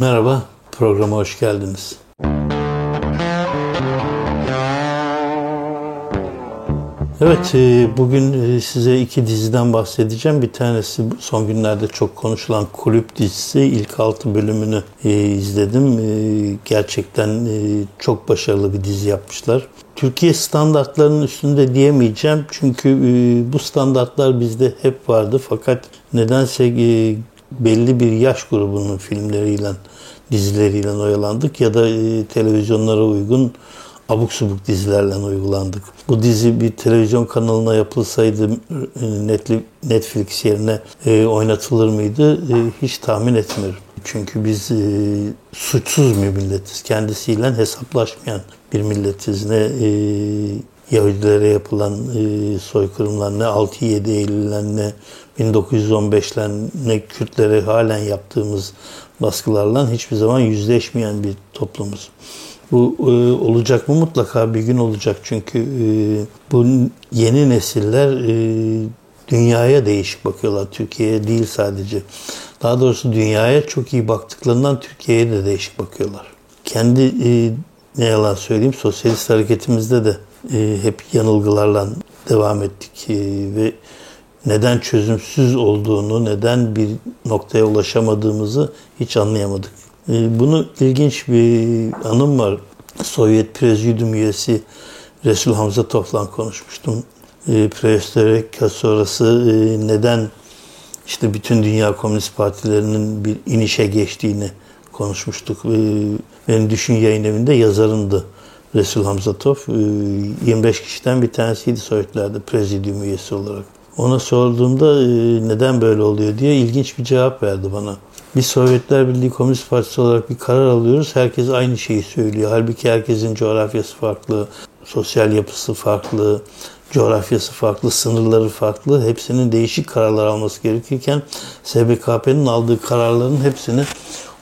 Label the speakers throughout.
Speaker 1: Merhaba, programa hoş geldiniz. Evet, e, bugün e, size iki diziden bahsedeceğim. Bir tanesi son günlerde çok konuşulan Kulüp dizisi. İlk altı bölümünü e, izledim. Gerçekten çok başarılı bir dizi yapmışlar. Türkiye standartlarının üstünde diyemeyeceğim. Çünkü bu standartlar bizde hep vardı. Fakat nedense belli bir yaş grubunun filmleriyle, dizileriyle oyalandık ya da televizyonlara uygun abuk subuk dizilerle uygulandık. Bu dizi bir televizyon kanalına yapılsaydı e, Netflix yerine e, oynatılır mıydı e, hiç tahmin etmiyorum. Çünkü biz suçsuz bir milletiz. Kendisiyle hesaplaşmayan bir milletiz. Ne Yahudilere yapılan soykırımlar ne 6-7 Eylül'ler ne 1915'ler ne Kürtlere halen yaptığımız baskılarla hiçbir zaman yüzleşmeyen bir toplumuz. Bu e, olacak mı? Mutlaka bir gün olacak. Çünkü e, bu yeni nesiller e, dünyaya değişik bakıyorlar. Türkiye'ye değil sadece. Daha doğrusu dünyaya çok iyi baktıklarından Türkiye'ye de değişik bakıyorlar. Kendi e, ne yalan söyleyeyim sosyalist hareketimizde de e, hep yanılgılarla devam ettik e, ve neden çözümsüz olduğunu, neden bir noktaya ulaşamadığımızı hiç anlayamadık. Ee, bunu ilginç bir anım var. Sovyet Prezidyum üyesi Resul Hamza Toflan konuşmuştum. E, Perestroika sonrası e, neden işte bütün dünya komünist partilerinin bir inişe geçtiğini konuşmuştuk. E, benim Düşün Yayın Evi'nde yazarımdı Resul Hamzatov. E, 25 kişiden bir tanesiydi Sovyetlerde prezidyum üyesi olarak. Ona sorduğumda e, neden böyle oluyor diye ilginç bir cevap verdi bana. Biz Sovyetler Birliği Komünist Partisi olarak bir karar alıyoruz. Herkes aynı şeyi söylüyor. Halbuki herkesin coğrafyası farklı, sosyal yapısı farklı, coğrafyası farklı, sınırları farklı. Hepsinin değişik kararlar alması gerekirken SBKP'nin aldığı kararların hepsini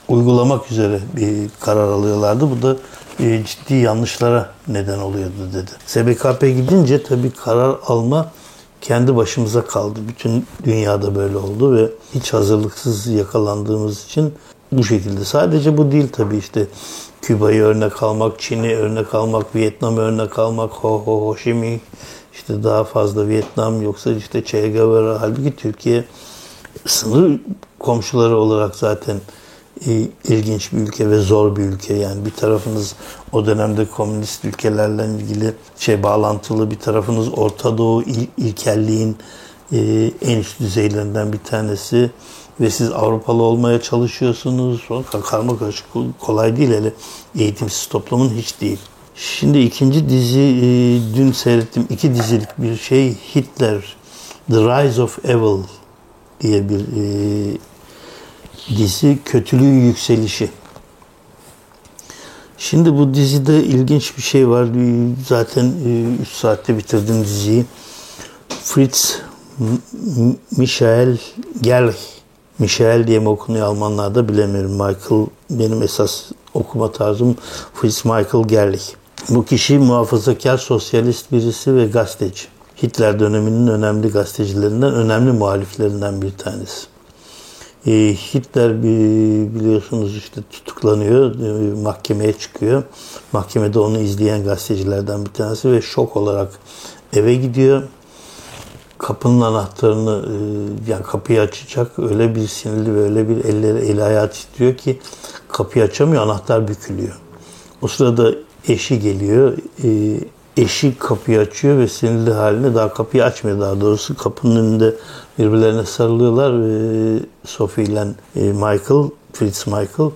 Speaker 1: uygulamak üzere bir karar alıyorlardı. Bu da e, ciddi yanlışlara neden oluyordu dedi. SBKP gidince tabii karar alma kendi başımıza kaldı. Bütün dünyada böyle oldu ve hiç hazırlıksız yakalandığımız için bu şekilde. Sadece bu değil tabii işte Küba'yı örnek almak, Çin'i örnek almak, Vietnam'ı örnek almak, Ho Ho Ho Chi Minh, işte daha fazla Vietnam yoksa işte Che Guevara. Halbuki Türkiye sınır komşuları olarak zaten ilginç bir ülke ve zor bir ülke. Yani bir tarafınız o dönemde komünist ülkelerle ilgili şey bağlantılı, bir tarafınız Orta Doğu il, ilkelliğin e, en üst düzeylerinden bir tanesi ve siz Avrupalı olmaya çalışıyorsunuz. Karma karışık kolay değil hele eğitimsiz toplumun hiç değil. Şimdi ikinci dizi e, dün seyrettim. iki dizilik bir şey Hitler The Rise of Evil diye bir e, dizi Kötülüğün Yükselişi. Şimdi bu dizide ilginç bir şey var. Zaten 3 e, saatte bitirdim diziyi. Fritz Michael Gerlich. Michael diye mi okunuyor Almanlarda bilemiyorum. Michael benim esas okuma tarzım Fritz Michael Gerlich. Bu kişi muhafazakar sosyalist birisi ve gazeteci. Hitler döneminin önemli gazetecilerinden, önemli muhaliflerinden bir tanesi. E, Hitler biliyorsunuz işte tutuklanıyor, e, mahkemeye çıkıyor. Mahkemede onu izleyen gazetecilerden bir tanesi ve şok olarak eve gidiyor. Kapının anahtarını e, yani kapıyı açacak öyle bir sinirli ve öyle bir elleri eli ayağı titriyor ki kapıyı açamıyor anahtar bükülüyor. O sırada eşi geliyor. Eşi kapıyı açıyor ve sinirli haline daha kapıyı açmıyor daha doğrusu kapının önünde birbirlerine sarılıyorlar. E, Sophie ile e, Michael, Fritz Michael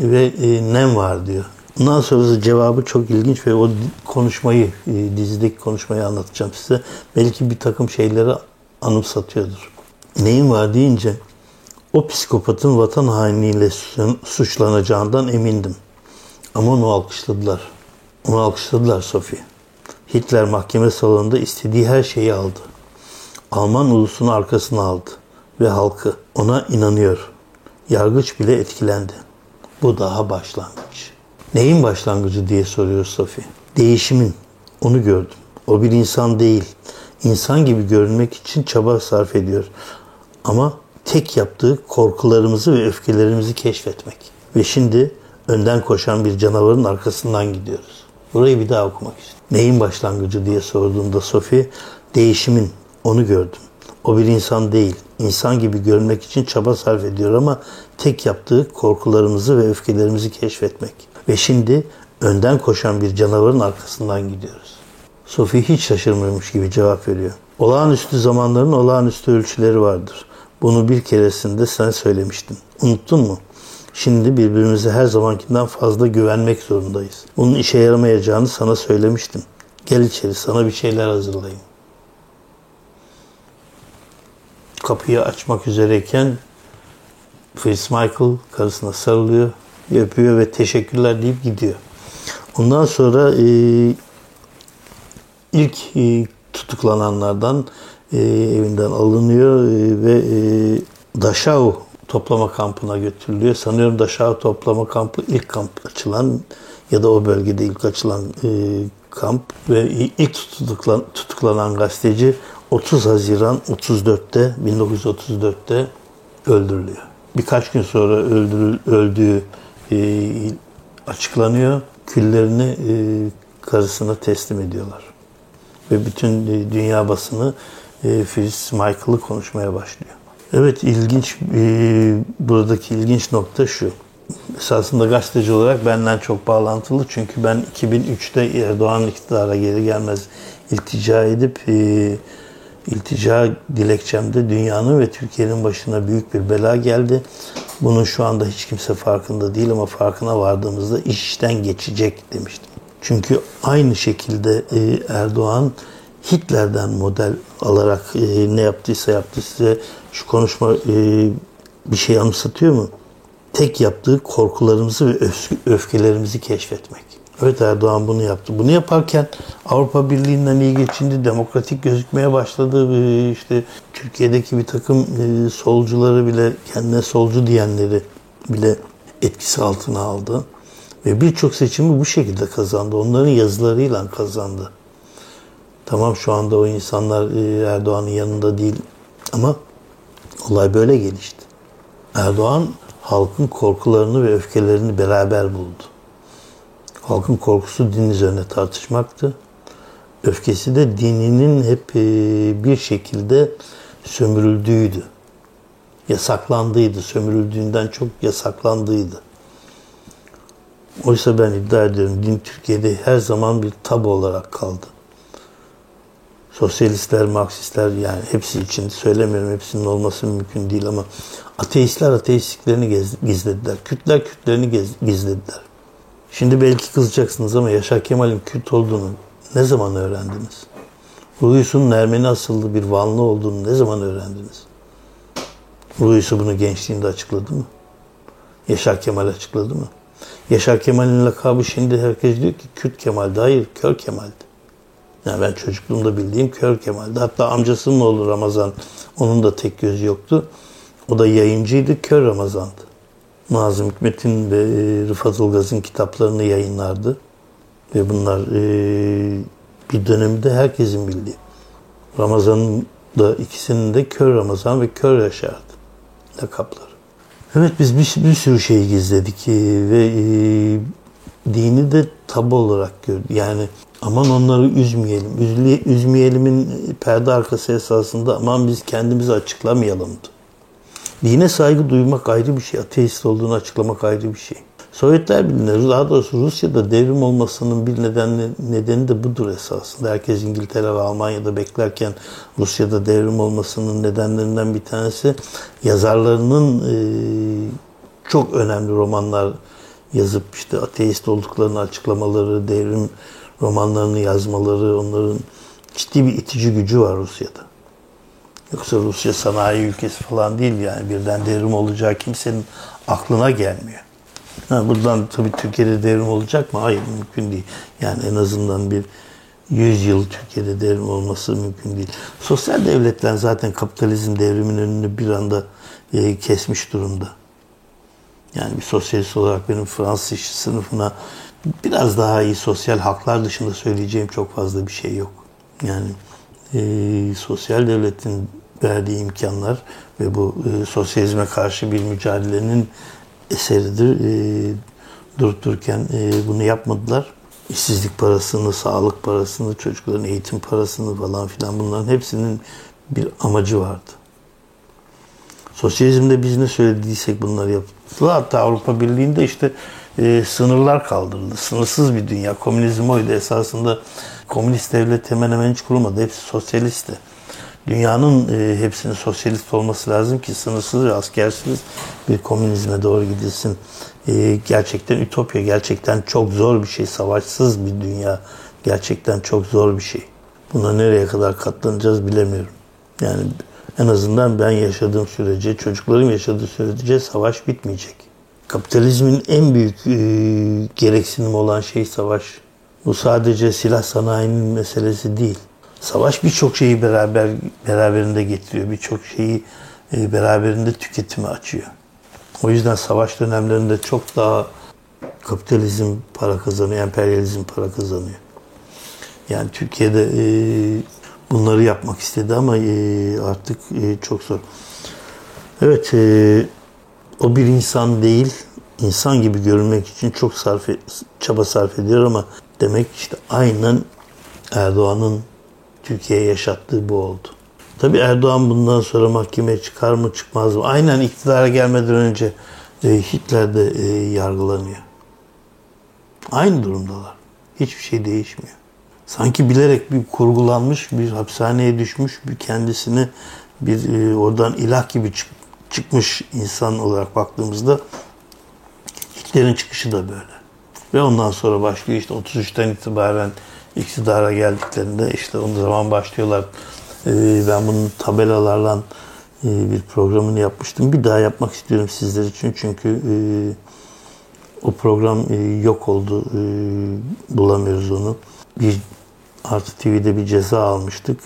Speaker 1: ve e, nem var diyor. Ondan sonra cevabı çok ilginç ve o konuşmayı, e, dizideki konuşmayı anlatacağım size. Belki bir takım şeyleri anımsatıyordur. Neyin var deyince o psikopatın vatan hainliğiyle suçlanacağından emindim. Ama onu alkışladılar. Onu alkışladılar Sophie. Hitler mahkeme salonunda istediği her şeyi aldı. Alman ulusunu arkasına aldı ve halkı ona inanıyor. Yargıç bile etkilendi. Bu daha başlangıç. Neyin başlangıcı diye soruyor Sophie. Değişimin. Onu gördüm. O bir insan değil. İnsan gibi görünmek için çaba sarf ediyor. Ama tek yaptığı korkularımızı ve öfkelerimizi keşfetmek. Ve şimdi önden koşan bir canavarın arkasından gidiyoruz. Burayı bir daha okumak istiyorum. Neyin başlangıcı diye sorduğunda Sophie, değişimin, onu gördüm. O bir insan değil, insan gibi görünmek için çaba sarf ediyor ama tek yaptığı korkularımızı ve öfkelerimizi keşfetmek. Ve şimdi önden koşan bir canavarın arkasından gidiyoruz. Sophie hiç şaşırmamış gibi cevap veriyor. Olağanüstü zamanların olağanüstü ölçüleri vardır. Bunu bir keresinde sen söylemiştin. Unuttun mu? Şimdi birbirimize her zamankinden fazla güvenmek zorundayız. Bunun işe yaramayacağını sana söylemiştim. Gel içeri sana bir şeyler hazırlayayım. Kapıyı açmak üzereyken Fritz Michael karısına sarılıyor, öpüyor ve teşekkürler deyip gidiyor. Ondan sonra e, ilk e, tutuklananlardan e, evinden alınıyor e, ve e, Dachau toplama kampına götürülüyor. Sanıyorum Dachau toplama kampı ilk kamp açılan ya da o bölgede ilk açılan e, kamp ve ilk tutuklan, tutuklanan gazeteci 30 Haziran 34'te 1934'te öldürülüyor. Birkaç gün sonra öldürül, öldüğü e, açıklanıyor. Küllerini e, karısına teslim ediyorlar. Ve bütün e, dünya basını e, Fritz Michael'ı konuşmaya başlıyor. Evet ilginç e, buradaki ilginç nokta şu. Esasında gazeteci olarak benden çok bağlantılı çünkü ben 2003'te Erdoğan iktidara geri gelmez iltica edip e, iltica dilekçemde dünyanın ve Türkiye'nin başına büyük bir bela geldi. Bunun şu anda hiç kimse farkında değil ama farkına vardığımızda iş işten geçecek demiştim. Çünkü aynı şekilde e, Erdoğan Hitler'den model alarak e, ne yaptıysa yaptı size şu konuşma e, bir şey anımsatıyor mu? Tek yaptığı korkularımızı ve öfkelerimizi keşfetmek. Evet Erdoğan bunu yaptı. Bunu yaparken Avrupa Birliği'nden iyi geçindi, demokratik gözükmeye başladı. E, işte Türkiye'deki bir takım e, solcuları bile, kendine solcu diyenleri bile etkisi altına aldı. Ve birçok seçimi bu şekilde kazandı. Onların yazılarıyla kazandı. Tamam şu anda o insanlar e, Erdoğan'ın yanında değil ama olay böyle gelişti. Erdoğan halkın korkularını ve öfkelerini beraber buldu. Halkın korkusu din üzerine tartışmaktı. Öfkesi de dininin hep e, bir şekilde sömürüldüğüydü. Yasaklandıydı. Sömürüldüğünden çok yasaklandıydı. Oysa ben iddia ediyorum din Türkiye'de her zaman bir tabu olarak kaldı. Sosyalistler, Marksistler yani hepsi için söylemiyorum hepsinin olması mümkün değil ama ateistler ateistliklerini gizlediler. Kürtler Kürtlerini gizlediler. Şimdi belki kızacaksınız ama Yaşar Kemal'in Kürt olduğunu ne zaman öğrendiniz? Ruhi Ermeni asıllı bir Vanlı olduğunu ne zaman öğrendiniz? Ruhi bunu gençliğinde açıkladı mı? Yaşar Kemal açıkladı mı? Yaşar Kemal'in lakabı şimdi herkes diyor ki Kürt Kemal'di. Hayır, Kör Kemal'di. Yani ben çocukluğumda bildiğim Kör Kemal'di. Hatta amcasının oğlu Ramazan, onun da tek gözü yoktu. O da yayıncıydı, Kör Ramazan'dı. Nazım Hikmet'in ve e, Rıfat Ilgaz'ın kitaplarını yayınlardı. Ve bunlar e, bir dönemde herkesin bildiği. Ramazan'ın da ikisinin de Kör Ramazan ve Kör Yaşar'dı lakapları. Evet biz bir, bir sürü şey gizledik e, ve e, dini de tabu olarak gördük. Yani aman onları üzmeyelim. Üzle, üzmeyelimin perde arkası esasında aman biz kendimizi açıklamayalımdı. Dine saygı duymak ayrı bir şey. Ateist olduğunu açıklamak ayrı bir şey. Sovyetler Birliği'nde, daha doğrusu Rusya'da devrim olmasının bir nedeni, nedeni de budur esasında. Herkes İngiltere ve Almanya'da beklerken Rusya'da devrim olmasının nedenlerinden bir tanesi yazarlarının e, çok önemli romanlar yazıp işte ateist olduklarını açıklamaları, devrim romanlarını yazmaları, onların ciddi bir itici gücü var Rusya'da. Yoksa Rusya sanayi ülkesi falan değil yani birden devrim olacağı kimsenin aklına gelmiyor. Ha, buradan tabii Türkiye'de devrim olacak mı? Hayır mümkün değil. Yani en azından bir 100 yıl Türkiye'de devrim olması mümkün değil. Sosyal devletler zaten kapitalizm devriminin önünü bir anda e, kesmiş durumda. Yani bir sosyalist olarak benim Fransız işçi sınıfına biraz daha iyi sosyal haklar dışında söyleyeceğim çok fazla bir şey yok. Yani e, sosyal devletin verdiği imkanlar ve bu e, sosyalizme karşı bir mücadelenin eseridir. E, durup dururken e, bunu yapmadılar. İşsizlik parasını, sağlık parasını, çocukların eğitim parasını falan filan bunların hepsinin bir amacı vardı. Sosyalizmde biz ne söylediysek bunları yaptılar. Hatta Avrupa Birliği'nde işte e, sınırlar kaldırıldı. Sınırsız bir dünya. Komünizm oydu. Esasında komünist devlet hemen hemen hiç kurulmadı. Hepsi sosyalistti. Dünyanın e, hepsinin sosyalist olması lazım ki sınırsız ve askersiz bir komünizme doğru gidilsin. E, gerçekten ütopya, gerçekten çok zor bir şey. Savaşsız bir dünya gerçekten çok zor bir şey. Buna nereye kadar katlanacağız bilemiyorum. Yani en azından ben yaşadığım sürece, çocuklarım yaşadığı sürece savaş bitmeyecek. Kapitalizmin en büyük e, gereksinim olan şey savaş. Bu sadece silah sanayinin meselesi değil. Savaş birçok şeyi beraber beraberinde getiriyor. Birçok şeyi e, beraberinde tüketimi açıyor. O yüzden savaş dönemlerinde çok daha kapitalizm para kazanıyor, emperyalizm para kazanıyor. Yani Türkiye'de e, bunları yapmak istedi ama e, artık e, çok zor. Evet, e, o bir insan değil, insan gibi görünmek için çok sarf çaba sarf ediyor ama demek işte aynen Erdoğan'ın Türkiye'ye yaşattığı bu oldu. Tabii Erdoğan bundan sonra mahkemeye çıkar mı çıkmaz mı? Aynen iktidara gelmeden önce e, Hitler de e, yargılanıyor. Aynı durumdalar. Hiçbir şey değişmiyor. Sanki bilerek bir kurgulanmış, bir hapishaneye düşmüş, bir kendisini bir e, oradan ilah gibi çık, çıkmış insan olarak baktığımızda Hitler'in çıkışı da böyle. Ve ondan sonra başlıyor işte 33'ten itibaren iktidara geldiklerinde işte o zaman başlıyorlar. Ee, ben bunun tabelalarla e, bir programını yapmıştım. Bir daha yapmak istiyorum sizler için çünkü e, o program e, yok oldu. Bulamıyoruz onu. Bir Artı TV'de bir ceza almıştık.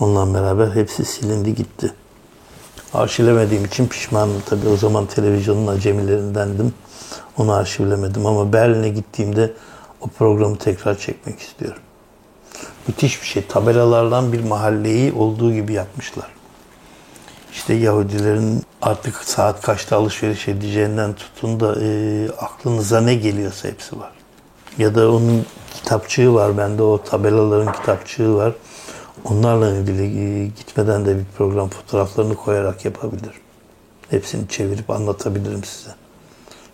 Speaker 1: Onunla beraber hepsi silindi gitti. Arşivlemediğim için pişmanım tabii. O zaman televizyonun acemilerindendim. Onu arşivlemedim ama Berlin'e gittiğimde o programı tekrar çekmek istiyorum. Müthiş bir şey. Tabelalardan bir mahalleyi olduğu gibi yapmışlar. İşte Yahudilerin artık saat kaçta alışveriş edeceğinden tutun da e, aklınıza ne geliyorsa hepsi var. Ya da onun kitapçığı var bende o tabelaların kitapçığı var. Onlarla ilgili e, gitmeden de bir program fotoğraflarını koyarak yapabilirim. Hepsini çevirip anlatabilirim size.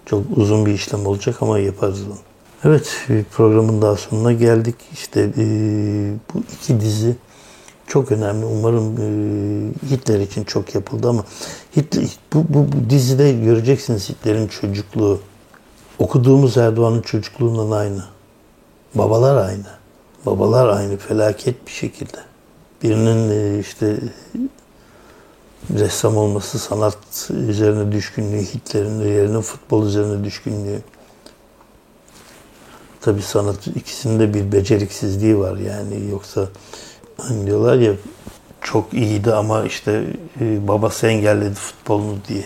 Speaker 1: Çok uzun bir işlem olacak ama yaparız onu. Evet, bir programın daha sonuna geldik. İşte e, bu iki dizi çok önemli. Umarım e, Hitler için çok yapıldı ama Hitler, bu, bu, bu dizide göreceksiniz Hitler'in çocukluğu. Okuduğumuz Erdoğan'ın çocukluğundan aynı. Babalar aynı. Babalar aynı felaket bir şekilde. Birinin e, işte ressam olması, sanat üzerine düşkünlüğü, Hitler'in yerinin futbol üzerine düşkünlüğü. Tabii sanat ikisinde bir beceriksizliği var yani yoksa hani diyorlar ya çok iyiydi ama işte e, babası engelledi futbolunu diye.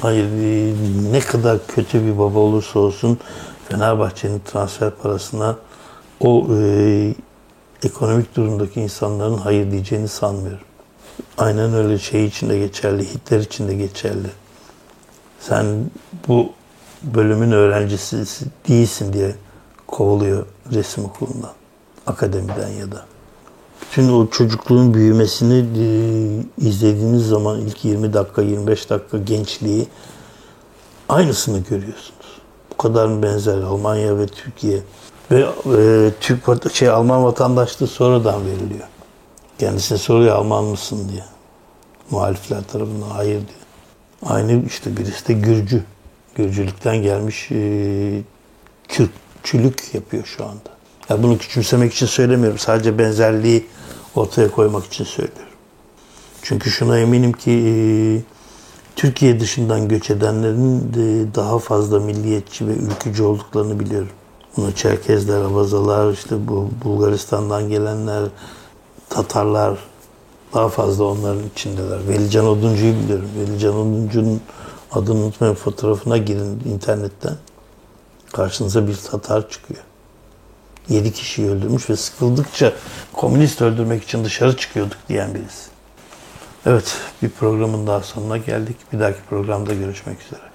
Speaker 1: Hayır e, ne kadar kötü bir baba olursa olsun Fenerbahçe'nin transfer parasına o e, ekonomik durumdaki insanların hayır diyeceğini sanmıyorum. Aynen öyle şey için de geçerli, Hitler için de geçerli. Sen bu bölümün öğrencisi değilsin diye kovuluyor resim okulundan, akademiden ya da. Bütün o çocukluğun büyümesini e, izlediğiniz zaman ilk 20 dakika, 25 dakika gençliği aynısını görüyorsun kadar mı benzer Almanya ve Türkiye? Ve e, Türk şey Alman vatandaşlığı sonradan veriliyor. Kendisine soruyor Alman mısın diye. Muhalifler tarafından hayır diyor. Aynı işte birisi de Gürcü. Gürcülükten gelmiş e, Kürtçülük yapıyor şu anda. Ya bunu küçümsemek için söylemiyorum. Sadece benzerliği ortaya koymak için söylüyorum. Çünkü şuna eminim ki e, Türkiye dışından göç edenlerin de daha fazla milliyetçi ve ülkücü olduklarını biliyorum. Bunu Çerkezler, Abazalar, işte bu Bulgaristan'dan gelenler, Tatarlar daha fazla onların içindeler. Velican Oduncu'yu biliyorum. Velican Oduncu'nun adını unutmayın fotoğrafına girin internetten. Karşınıza bir Tatar çıkıyor. Yedi kişiyi öldürmüş ve sıkıldıkça komünist öldürmek için dışarı çıkıyorduk diyen birisi. Evet, bir programın daha sonuna geldik. Bir dahaki programda görüşmek üzere.